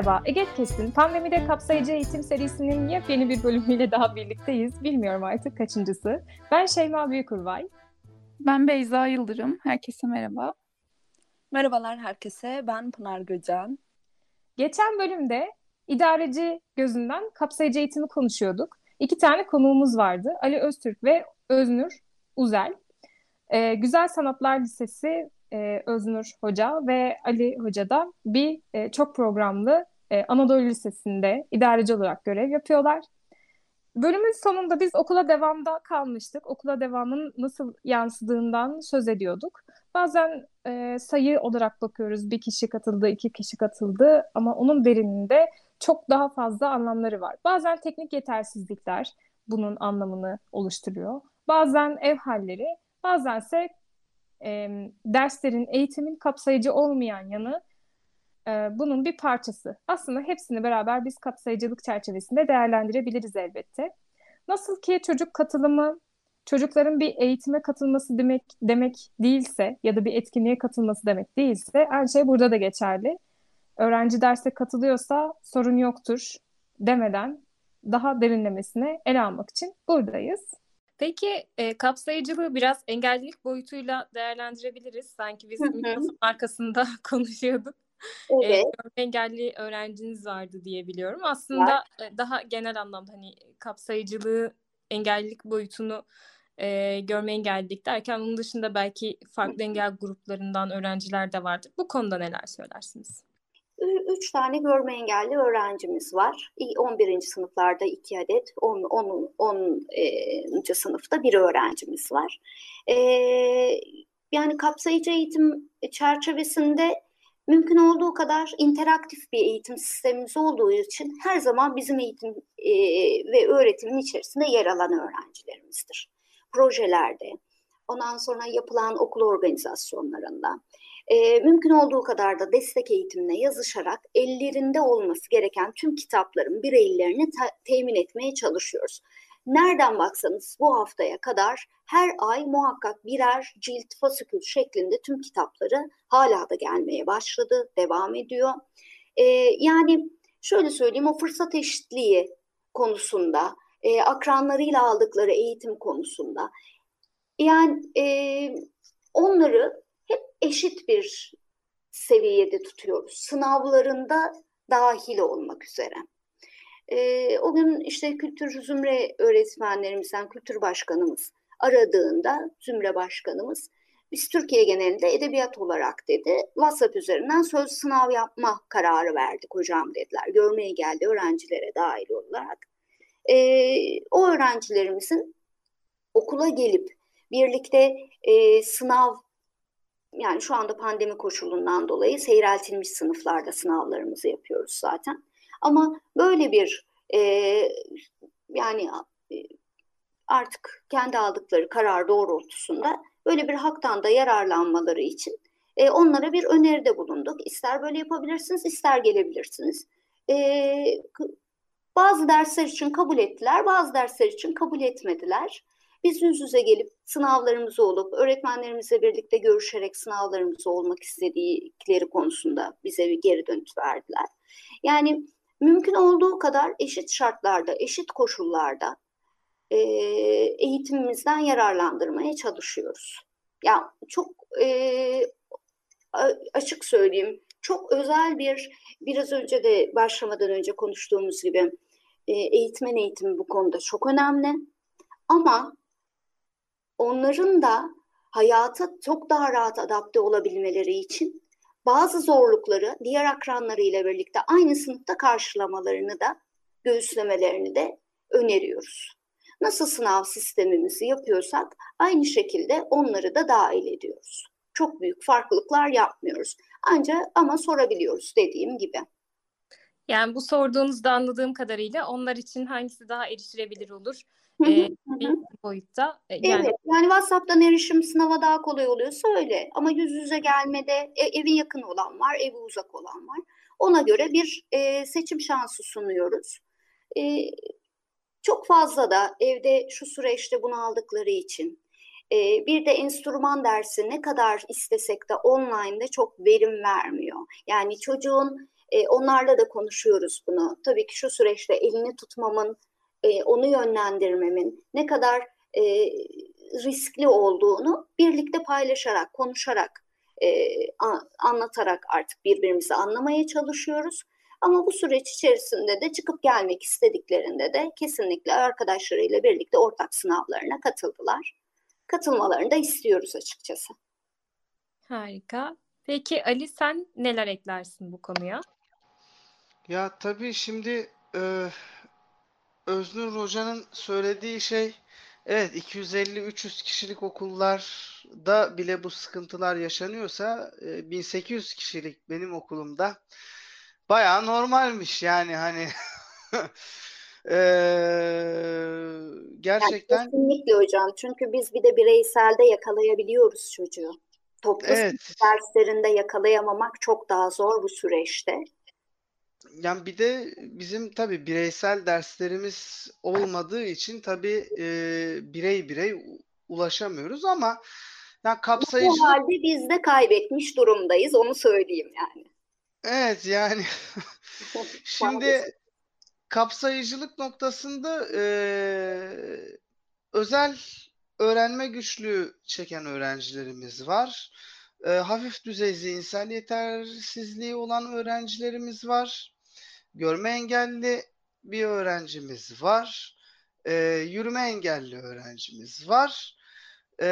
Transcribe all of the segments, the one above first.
Merhaba. Egetkes'in pandemide kapsayıcı eğitim serisinin yepyeni bir bölümüyle daha birlikteyiz. Bilmiyorum artık kaçıncısı. Ben Şeyma Büyükurvay. Ben Beyza Yıldırım. Herkese merhaba. Merhabalar herkese. Ben Pınar Göcan. Geçen bölümde idareci gözünden kapsayıcı eğitimi konuşuyorduk. İki tane konuğumuz vardı. Ali Öztürk ve Öznur Uzel. Ee, Güzel Sanatlar Lisesi e, Öznur Hoca ve Ali Hoca da bir e, çok programlı e, Anadolu Lisesi'nde idareci olarak görev yapıyorlar. Bölümün sonunda biz okula devamda kalmıştık. Okula devamın nasıl yansıdığından söz ediyorduk. Bazen e, sayı olarak bakıyoruz. Bir kişi katıldı, iki kişi katıldı ama onun derininde çok daha fazla anlamları var. Bazen teknik yetersizlikler bunun anlamını oluşturuyor. Bazen ev halleri, bazense e, derslerin, eğitimin kapsayıcı olmayan yanı e, bunun bir parçası. Aslında hepsini beraber biz kapsayıcılık çerçevesinde değerlendirebiliriz elbette. Nasıl ki çocuk katılımı çocukların bir eğitime katılması demek demek değilse ya da bir etkinliğe katılması demek değilse aynı şey burada da geçerli. Öğrenci derse katılıyorsa sorun yoktur demeden daha derinlemesine ele almak için buradayız. Peki e, kapsayıcılığı biraz engellilik boyutuyla değerlendirebiliriz. Sanki biz mikrofonun arkasında konuşuyorduk. Evet. E, görme engelli öğrenciniz vardı diye biliyorum. Aslında e, daha genel anlamda hani kapsayıcılığı, engellilik boyutunu e, görme engellilik derken onun dışında belki farklı engel gruplarından öğrenciler de vardır. Bu konuda neler söylersiniz? Üç tane görme engelli öğrencimiz var. 11. sınıflarda iki adet, 10. 10. 10. sınıfta bir öğrencimiz var. Ee, yani kapsayıcı eğitim çerçevesinde mümkün olduğu kadar interaktif bir eğitim sistemimiz olduğu için her zaman bizim eğitim e, ve öğretimin içerisinde yer alan öğrencilerimizdir. Projelerde, ondan sonra yapılan okul organizasyonlarında, e, mümkün olduğu kadar da destek eğitimine yazışarak ellerinde olması gereken tüm kitapların bireylerini temin etmeye çalışıyoruz. Nereden baksanız bu haftaya kadar her ay muhakkak birer cilt fasikül şeklinde tüm kitapları hala da gelmeye başladı, devam ediyor. E, yani şöyle söyleyeyim o fırsat eşitliği konusunda, e, akranlarıyla aldıkları eğitim konusunda yani e, onları hep eşit bir seviyede tutuyoruz. Sınavlarında dahil olmak üzere. E, o gün işte kültür zümre öğretmenlerimizden kültür başkanımız aradığında zümre başkanımız biz Türkiye genelinde edebiyat olarak dedi WhatsApp üzerinden söz sınav yapma kararı verdik hocam dediler. Görmeye geldi öğrencilere dahil olarak. E, o öğrencilerimizin okula gelip birlikte e, sınav yani şu anda pandemi koşulundan dolayı seyreltilmiş sınıflarda sınavlarımızı yapıyoruz zaten. Ama böyle bir e, yani artık kendi aldıkları karar doğrultusunda böyle bir haktan da yararlanmaları için e, onlara bir öneride bulunduk. İster böyle yapabilirsiniz, ister gelebilirsiniz. E, bazı dersler için kabul ettiler, bazı dersler için kabul etmediler. Biz yüz yüze gelip sınavlarımızı olup öğretmenlerimizle birlikte görüşerek sınavlarımızı olmak istedikleri konusunda bize bir geri dönüt verdiler. Yani mümkün olduğu kadar eşit şartlarda, eşit koşullarda e, eğitimimizden yararlandırmaya çalışıyoruz. Ya yani çok e, açık söyleyeyim, çok özel bir, biraz önce de başlamadan önce konuştuğumuz gibi e, eğitmen eğitimi bu konuda çok önemli. Ama onların da hayata çok daha rahat adapte olabilmeleri için bazı zorlukları diğer akranlarıyla birlikte aynı sınıfta karşılamalarını da göğüslemelerini de öneriyoruz. Nasıl sınav sistemimizi yapıyorsak aynı şekilde onları da dahil ediyoruz. Çok büyük farklılıklar yapmıyoruz. Ancak ama sorabiliyoruz dediğim gibi. Yani bu sorduğunuzda anladığım kadarıyla onlar için hangisi daha erişilebilir olur e, boyutta. Yani Evet, yani WhatsApp'tan erişim sınava daha kolay oluyorsa öyle. Ama yüz yüze gelmede e, evi yakın olan var, evi uzak olan var. Ona göre bir e, seçim şansı sunuyoruz. E, çok fazla da evde şu süreçte bunu aldıkları için e, bir de enstrüman dersi ne kadar istesek de online'da çok verim vermiyor. Yani çocuğun e, onlarla da konuşuyoruz bunu. Tabii ki şu süreçte elini tutmamın, e, onu yönlendirmemin ne kadar e, riskli olduğunu birlikte paylaşarak, konuşarak, e, anlatarak artık birbirimizi anlamaya çalışıyoruz. Ama bu süreç içerisinde de çıkıp gelmek istediklerinde de kesinlikle arkadaşlarıyla birlikte ortak sınavlarına katıldılar. Katılmalarını da istiyoruz açıkçası. harika. Peki Ali sen neler eklersin bu konuya? Ya tabii şimdi e, Öznur Hoca'nın söylediği şey evet 250-300 kişilik okullarda bile bu sıkıntılar yaşanıyorsa e, 1800 kişilik benim okulumda bayağı normalmiş yani hani e, Yani gerçekten kesinlikle hocam. Çünkü biz bir de bireyselde yakalayabiliyoruz çocuğu. Toplu evet derslerinde yakalayamamak çok daha zor bu süreçte. Yani bir de bizim tabii bireysel derslerimiz olmadığı için tabii e, birey birey ulaşamıyoruz ama yani Bu kapsayıcılık halde biz de kaybetmiş durumdayız. Onu söyleyeyim yani. evet yani şimdi kapsayıcılık noktasında e, özel öğrenme güçlüğü çeken öğrencilerimiz var. E, hafif düzey zihinsel yetersizliği olan öğrencilerimiz var. Görme engelli bir öğrencimiz var. E, yürüme engelli öğrencimiz var. E,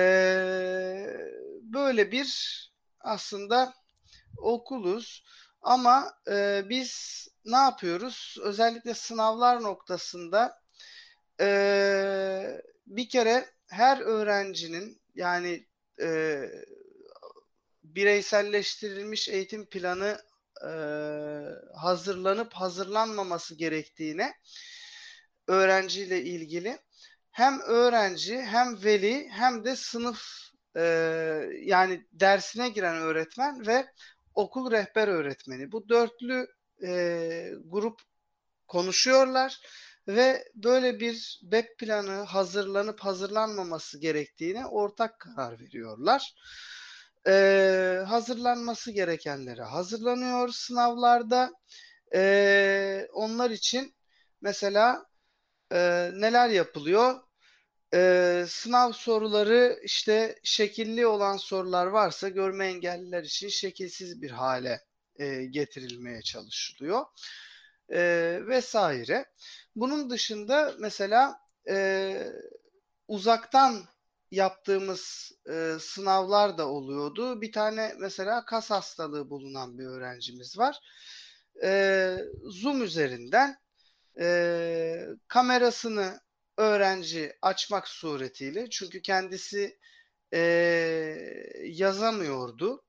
böyle bir aslında okuluz. Ama e, biz ne yapıyoruz? Özellikle sınavlar noktasında e, bir kere her öğrencinin yani e, bireyselleştirilmiş eğitim planı e, hazırlanıp hazırlanmaması gerektiğine öğrenciyle ilgili hem öğrenci hem veli hem de sınıf e, yani dersine giren öğretmen ve okul rehber öğretmeni bu dörtlü e, grup konuşuyorlar ve böyle bir BEP planı hazırlanıp hazırlanmaması gerektiğine ortak karar veriyorlar. Ee, hazırlanması gerekenlere hazırlanıyor sınavlarda. Ee, onlar için mesela e, neler yapılıyor? Ee, sınav soruları işte şekilli olan sorular varsa görme engelliler için şekilsiz bir hale e, getirilmeye çalışılıyor e, vesaire. Bunun dışında mesela e, uzaktan yaptığımız e, sınavlar da oluyordu. Bir tane mesela kas hastalığı bulunan bir öğrencimiz var. E, Zoom üzerinden e, kamerasını öğrenci açmak suretiyle çünkü kendisi e, yazamıyordu.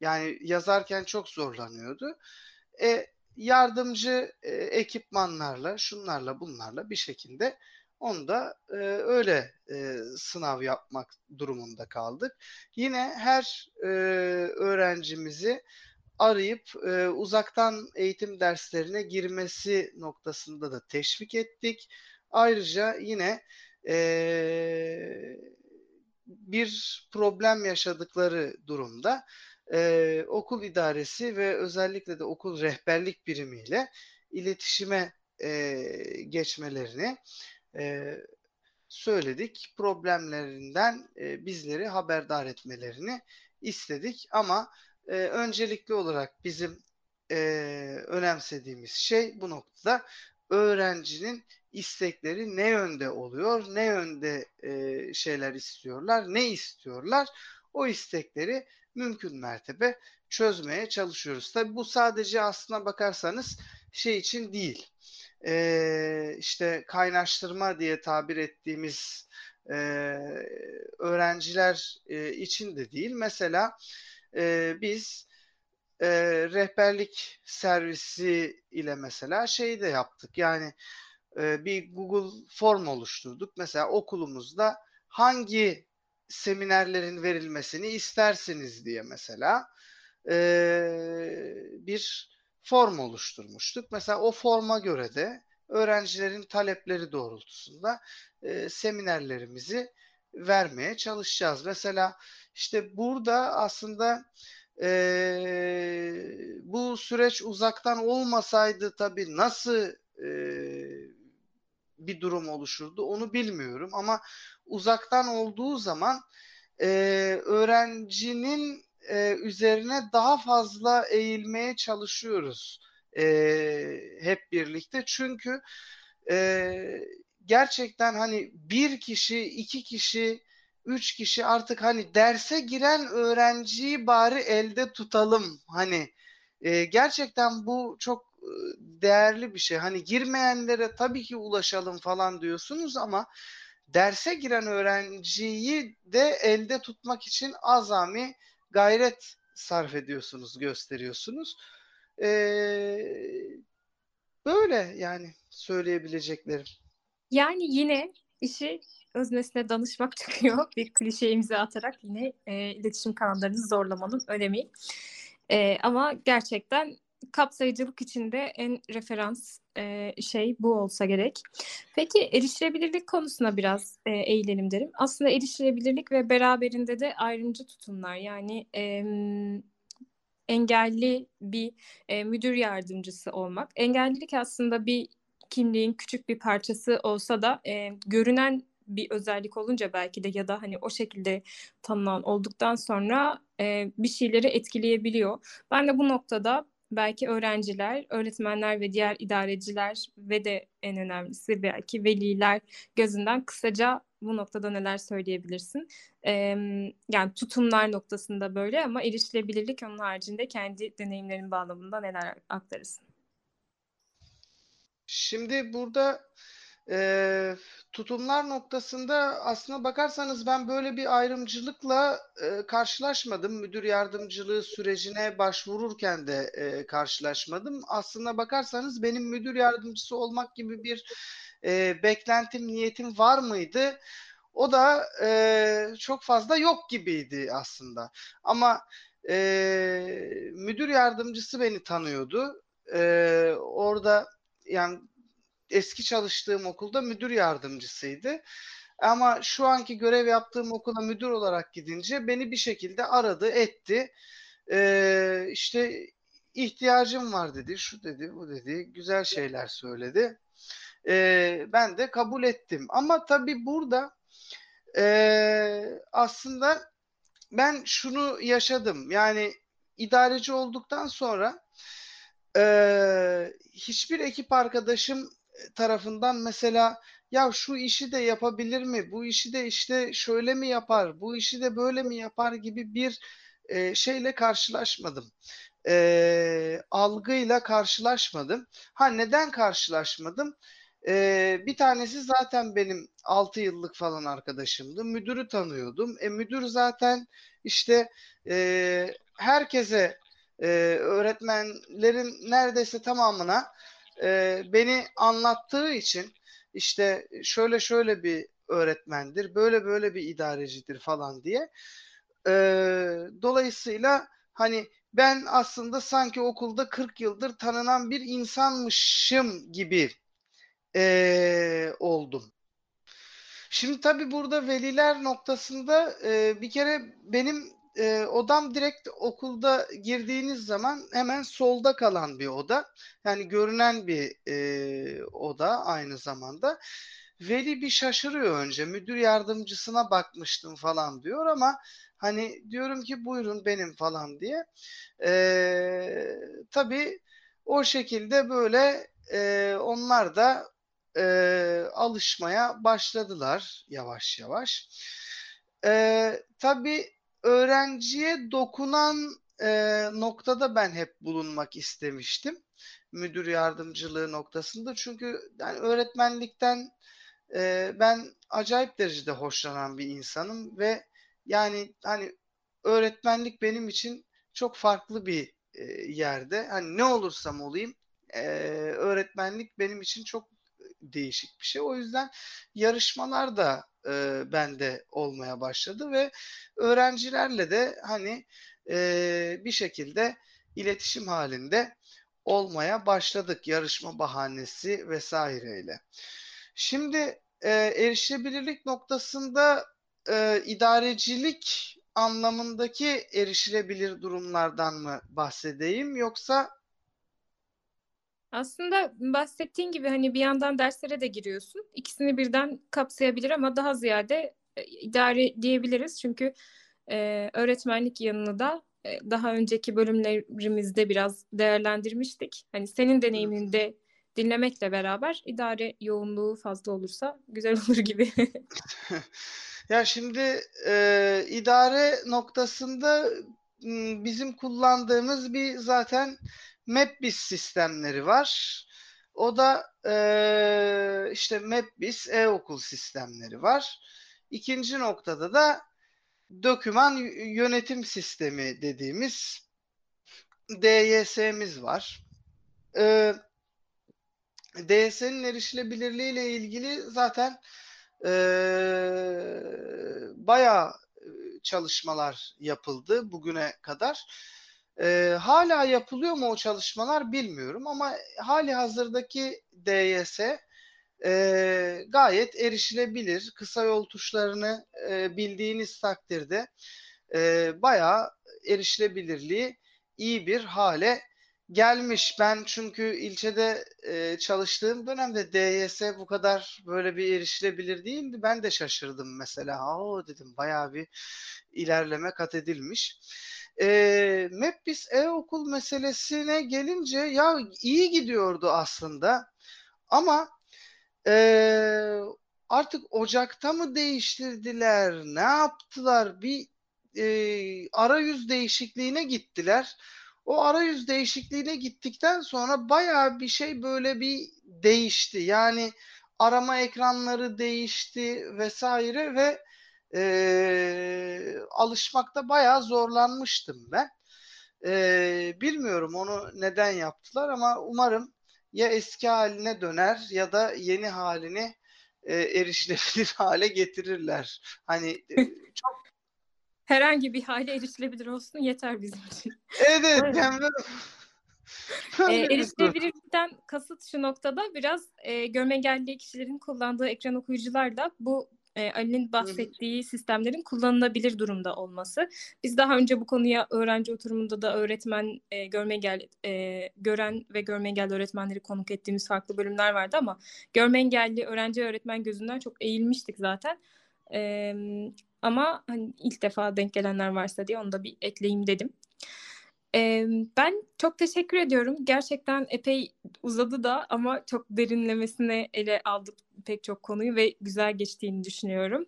Yani yazarken çok zorlanıyordu. E, yardımcı e, ekipmanlarla, şunlarla, bunlarla bir şekilde onu da e, öyle e, sınav yapmak durumunda kaldık. Yine her e, öğrencimizi arayıp e, uzaktan eğitim derslerine girmesi noktasında da teşvik ettik. Ayrıca yine e, bir problem yaşadıkları durumda e, okul idaresi ve özellikle de okul rehberlik birimiyle iletişime e, geçmelerini e, söyledik. Problemlerinden e, bizleri haberdar etmelerini istedik ama e, öncelikli olarak bizim e, önemsediğimiz şey bu noktada öğrencinin istekleri ne yönde oluyor, ne yönde e, şeyler istiyorlar, ne istiyorlar o istekleri mümkün mertebe çözmeye çalışıyoruz. Tabii bu sadece aslına bakarsanız şey için değil. Ee, işte kaynaştırma diye tabir ettiğimiz e, öğrenciler e, için de değil. Mesela e, biz e, rehberlik servisi ile mesela şey de yaptık. Yani e, bir Google form oluşturduk. Mesela okulumuzda hangi seminerlerin verilmesini istersiniz diye mesela e, bir form oluşturmuştuk. Mesela o forma göre de öğrencilerin talepleri doğrultusunda e, seminerlerimizi vermeye çalışacağız. Mesela işte burada aslında e, bu süreç uzaktan olmasaydı tabii nasıl e, bir durum oluşurdu onu bilmiyorum ama uzaktan olduğu zaman e, öğrencinin e, üzerine daha fazla eğilmeye çalışıyoruz e, hep birlikte çünkü e, gerçekten hani bir kişi, iki kişi, üç kişi artık hani derse giren öğrenciyi bari elde tutalım. Hani e, gerçekten bu çok e, değerli bir şey. Hani girmeyenlere tabii ki ulaşalım falan diyorsunuz ama derse giren öğrenciyi de elde tutmak için azami gayret sarf ediyorsunuz, gösteriyorsunuz. Ee, böyle yani söyleyebileceklerim. Yani yine işi öznesine danışmak çıkıyor. Bir klişe imza atarak yine e, iletişim kanallarını zorlamanın önemi. E, ama gerçekten kapsayıcılık içinde en referans e, şey bu olsa gerek. Peki erişilebilirlik konusuna biraz e, eğilelim derim. Aslında erişilebilirlik ve beraberinde de ayrımcı tutumlar yani e, engelli bir e, müdür yardımcısı olmak. Engellilik aslında bir kimliğin küçük bir parçası olsa da e, görünen bir özellik olunca belki de ya da hani o şekilde tanınan olduktan sonra e, bir şeyleri etkileyebiliyor. Ben de bu noktada belki öğrenciler, öğretmenler ve diğer idareciler ve de en önemlisi belki veliler gözünden kısaca bu noktada neler söyleyebilirsin? Ee, yani tutumlar noktasında böyle ama erişilebilirlik onun haricinde kendi deneyimlerin bağlamında neler aktarırsın? Şimdi burada e, tutumlar noktasında aslına bakarsanız ben böyle bir ayrımcılıkla e, karşılaşmadım. Müdür yardımcılığı sürecine başvururken de e, karşılaşmadım. Aslına bakarsanız benim müdür yardımcısı olmak gibi bir e, beklentim, niyetim var mıydı? O da e, çok fazla yok gibiydi aslında. Ama e, müdür yardımcısı beni tanıyordu. E, orada yani eski çalıştığım okulda müdür yardımcısıydı. Ama şu anki görev yaptığım okula müdür olarak gidince beni bir şekilde aradı, etti. Ee, işte ihtiyacım var dedi, şu dedi, bu dedi, güzel şeyler söyledi. Ee, ben de kabul ettim. Ama tabii burada e, aslında ben şunu yaşadım. Yani idareci olduktan sonra e, hiçbir ekip arkadaşım tarafından mesela ya şu işi de yapabilir mi? Bu işi de işte şöyle mi yapar? Bu işi de böyle mi yapar gibi bir e, şeyle karşılaşmadım. E, algıyla karşılaşmadım. Ha neden karşılaşmadım? E, bir tanesi zaten benim 6 yıllık falan arkadaşımdı. Müdürü tanıyordum. E, müdür zaten işte e, herkese e, öğretmenlerin neredeyse tamamına e, beni anlattığı için işte şöyle şöyle bir öğretmendir, böyle böyle bir idarecidir falan diye. E, dolayısıyla hani ben aslında sanki okulda 40 yıldır tanınan bir insanmışım gibi e, oldum. Şimdi tabii burada veliler noktasında e, bir kere benim e, odam direkt okulda girdiğiniz zaman hemen solda kalan bir oda. Yani görünen bir e, oda aynı zamanda. Veli bir şaşırıyor önce. Müdür yardımcısına bakmıştım falan diyor ama hani diyorum ki buyurun benim falan diye. E, tabii o şekilde böyle e, onlar da e, alışmaya başladılar yavaş yavaş. E, tabii öğrenciye dokunan e, noktada ben hep bulunmak istemiştim. Müdür yardımcılığı noktasında. Çünkü yani öğretmenlikten e, ben acayip derecede hoşlanan bir insanım ve yani hani öğretmenlik benim için çok farklı bir e, yerde hani ne olursam olayım e, öğretmenlik benim için çok değişik bir şey. O yüzden yarışmalar da e, bende olmaya başladı ve öğrencilerle de hani e, bir şekilde iletişim halinde olmaya başladık yarışma bahanesi vesaireyle. Şimdi e, erişilebilirlik noktasında e, idarecilik anlamındaki erişilebilir durumlardan mı bahsedeyim yoksa Aslında bahsettiğin gibi hani bir yandan derslere de giriyorsun. İkisini birden kapsayabilir ama daha ziyade e, idare diyebiliriz. Çünkü e, öğretmenlik yanını da e, daha önceki bölümlerimizde biraz değerlendirmiştik. Hani senin deneyimini de dinlemekle beraber idare yoğunluğu fazla olursa güzel olur gibi. Ya şimdi e, idare noktasında bizim kullandığımız bir zaten MapBiz sistemleri var. O da e, işte MapBiz e-okul sistemleri var. İkinci noktada da doküman y- yönetim sistemi dediğimiz DYS'miz var. E, DYS'nin erişilebilirliği ile ilgili zaten eee bayağı e, çalışmalar yapıldı bugüne kadar. Eee, hala yapılıyor mu o çalışmalar bilmiyorum ama hali hazırdaki DYS eee, gayet erişilebilir. Kısa yol tuşlarını eee, bildiğiniz takdirde eee bayağı erişilebilirliği iyi bir hale gelmiş. Ben çünkü ilçede e, çalıştığım dönemde DYS bu kadar böyle bir erişilebilir değildi. Ben de şaşırdım mesela. Oo dedim bayağı bir ilerleme kat edilmiş. E, MapBiz e-okul meselesine gelince ya iyi gidiyordu aslında. Ama e, artık Ocak'ta mı değiştirdiler? Ne yaptılar? Bir e, arayüz değişikliğine gittiler. O arayüz değişikliğine gittikten sonra bayağı bir şey böyle bir değişti. Yani arama ekranları değişti vesaire ve e, alışmakta bayağı zorlanmıştım ben. E, bilmiyorum onu neden yaptılar ama umarım ya eski haline döner ya da yeni halini e, erişilebilir hale getirirler. Hani e, çok Herhangi bir hale erişilebilir olsun yeter bizim için. evet yani böyle- E, erişilebilirlikten kasıt şu noktada biraz e, görme engelli kişilerin kullandığı ekran okuyucular da bu e, Ali'nin bahsettiği sistemlerin kullanılabilir durumda olması. Biz daha önce bu konuya öğrenci oturumunda da öğretmen e, görme engelli e, gören ve görme engelli öğretmenleri konuk ettiğimiz farklı bölümler vardı ama görme engelli öğrenci öğretmen gözünden çok eğilmiştik zaten. E, ama hani ilk defa denk gelenler varsa diye onu da bir ekleyeyim dedim. Ee, ben çok teşekkür ediyorum. Gerçekten epey uzadı da ama çok derinlemesine ele aldık pek çok konuyu ve güzel geçtiğini düşünüyorum.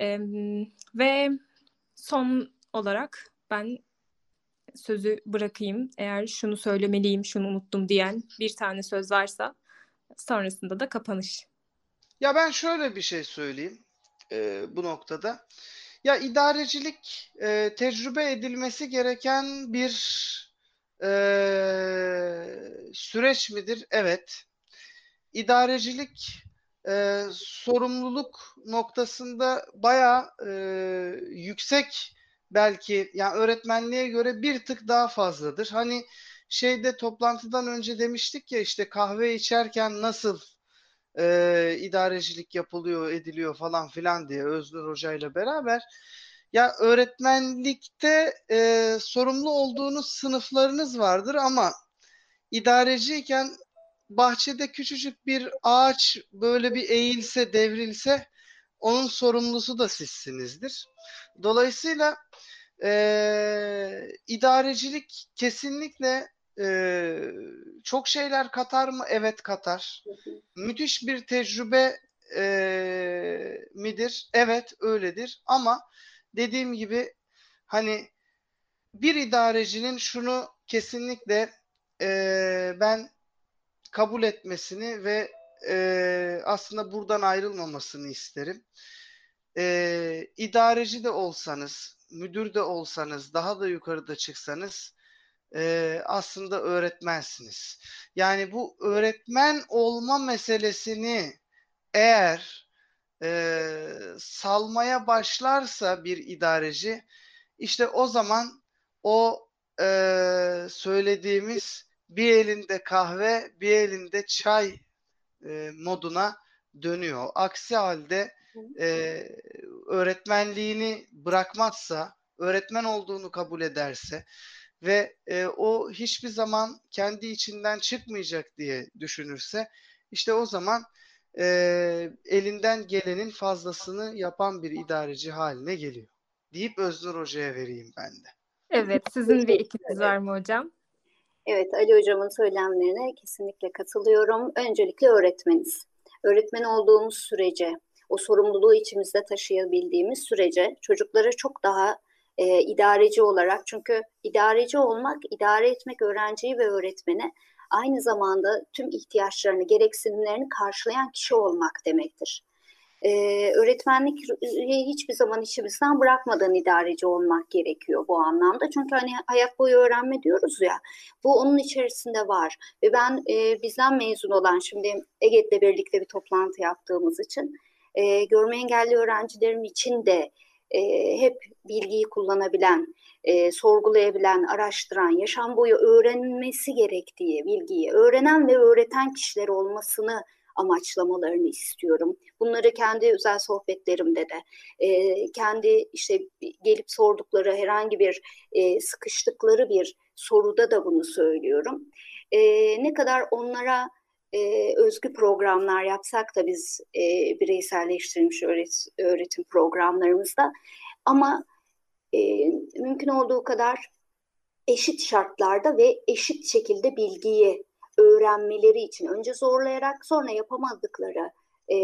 Ee, ve son olarak ben sözü bırakayım. Eğer şunu söylemeliyim, şunu unuttum diyen bir tane söz varsa sonrasında da kapanış. Ya ben şöyle bir şey söyleyeyim e, bu noktada. Ya idarecilik e, tecrübe edilmesi gereken bir e, süreç midir? Evet. İdarecilik e, sorumluluk noktasında bayağı e, yüksek belki yani öğretmenliğe göre bir tık daha fazladır. Hani şeyde toplantıdan önce demiştik ya işte kahve içerken nasıl e, idarecilik yapılıyor, ediliyor falan filan diye Öznur Hoca ile beraber. Ya öğretmenlikte e, sorumlu olduğunuz sınıflarınız vardır ama idareciyken bahçede küçücük bir ağaç böyle bir eğilse, devrilse onun sorumlusu da sizsinizdir. Dolayısıyla e, idarecilik kesinlikle e, çok şeyler katar mı? Evet katar. Müthiş bir tecrübe e, midir? Evet öyledir. Ama dediğim gibi hani bir idarecinin şunu kesinlikle e, ben kabul etmesini ve e, aslında buradan ayrılmamasını isterim. E, idareci de olsanız, müdür de olsanız, daha da yukarıda çıksanız e, aslında öğretmensiniz. Yani bu öğretmen olma meselesini eğer e, salmaya başlarsa bir idareci işte o zaman o e, söylediğimiz bir elinde kahve bir elinde çay e, moduna dönüyor. Aksi halde e, öğretmenliğini bırakmazsa, öğretmen olduğunu kabul ederse ve e, o hiçbir zaman kendi içinden çıkmayacak diye düşünürse işte o zaman e, elinden gelenin fazlasını yapan bir idareci haline geliyor. Deyip Öznur Hoca'ya vereyim ben de. Evet, sizin bir etkiniz var mı hocam? Evet, Ali Hocam'ın söylemlerine kesinlikle katılıyorum. Öncelikle öğretmeniz. Öğretmen olduğumuz sürece, o sorumluluğu içimizde taşıyabildiğimiz sürece çocuklara çok daha e, idareci olarak, çünkü idareci olmak, idare etmek öğrenciyi ve öğretmeni aynı zamanda tüm ihtiyaçlarını, gereksinimlerini karşılayan kişi olmak demektir. Ee, öğretmenlik hiçbir zaman içimizden bırakmadan idareci olmak gerekiyor bu anlamda. Çünkü hani hayat boyu öğrenme diyoruz ya, bu onun içerisinde var. Ve ben e, bizden mezun olan, şimdi EGET'le birlikte bir toplantı yaptığımız için, e, görme engelli öğrencilerim için de e, hep bilgiyi kullanabilen, e, sorgulayabilen, araştıran, yaşam boyu öğrenmesi gerektiği bilgiyi öğrenen ve öğreten kişiler olmasını amaçlamalarını istiyorum. Bunları kendi özel sohbetlerimde de, e, kendi işte gelip sordukları herhangi bir e, sıkıştıkları bir soruda da bunu söylüyorum. E, ne kadar onlara e, özgü programlar yapsak da biz e, bireyselleştirilmiş öğret, öğretim programlarımızda. Ama e, mümkün olduğu kadar eşit şartlarda ve eşit şekilde bilgiyi öğrenmeleri için önce zorlayarak sonra yapamadıkları e,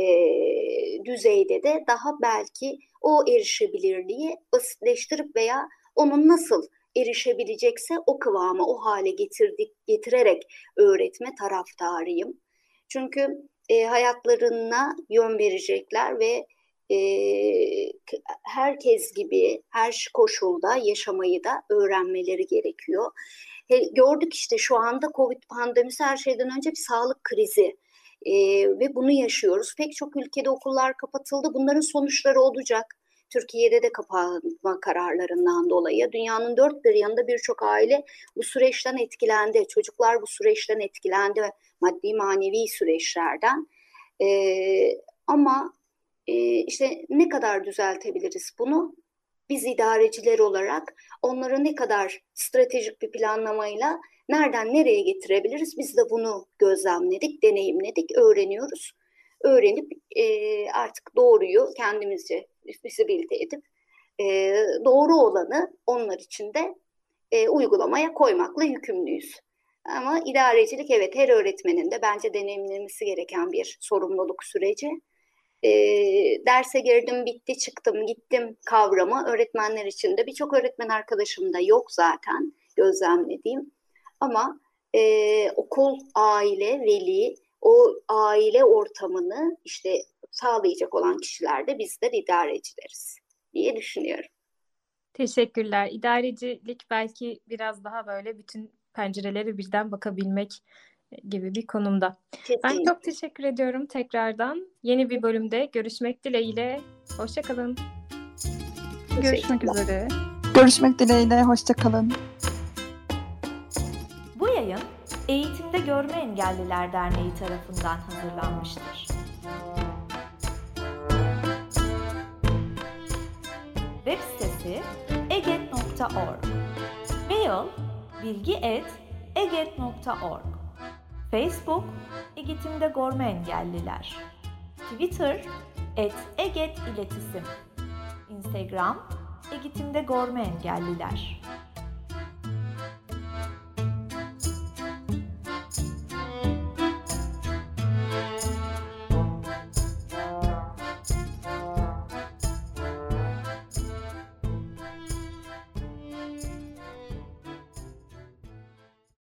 düzeyde de daha belki o erişebilirliği basitleştirip veya onun nasıl erişebilecekse o kıvamı o hale getirdik getirerek öğretme taraftarıyım. Çünkü e, hayatlarına yön verecekler ve e, herkes gibi her koşulda yaşamayı da öğrenmeleri gerekiyor. He, gördük işte şu anda Covid pandemisi her şeyden önce bir sağlık krizi. E, ve bunu yaşıyoruz. Pek çok ülkede okullar kapatıldı. Bunların sonuçları olacak. Türkiye'de de kapatma kararlarından dolayı dünyanın dört bir yanında birçok aile bu süreçten etkilendi. Çocuklar bu süreçten etkilendi maddi manevi süreçlerden. Ee, ama e, işte ne kadar düzeltebiliriz bunu? Biz idareciler olarak onları ne kadar stratejik bir planlamayla nereden nereye getirebiliriz? Biz de bunu gözlemledik, deneyimledik, öğreniyoruz. Öğrenip e, artık doğruyu kendimizce visibilite edip e, doğru olanı onlar için de e, uygulamaya koymakla yükümlüyüz. Ama idarecilik evet her öğretmenin de bence deneyimlemesi gereken bir sorumluluk süreci. E, derse girdim, bitti, çıktım, gittim kavramı öğretmenler için de birçok öğretmen arkadaşım da yok zaten gözlemlediğim. Ama e, okul, aile, veli o aile ortamını işte sağlayacak olan kişiler de bizler idarecileriz diye düşünüyorum. Teşekkürler. İdarecilik belki biraz daha böyle bütün pencereleri birden bakabilmek gibi bir konumda. Kesinlikle. Ben çok teşekkür ediyorum tekrardan. Yeni bir bölümde görüşmek dileğiyle. Hoşçakalın. Görüşmek üzere. Görüşmek dileğiyle. Hoşçakalın. Bu yayın Eğitimde Görme Engelliler Derneği tarafından hazırlanmıştır. Web sitesi eget.org Mail bilgi.eget.org Facebook Eğitimde Görme Engelliler. Twitter et Eget İletisim. Instagram Eğitimde Görme Engelliler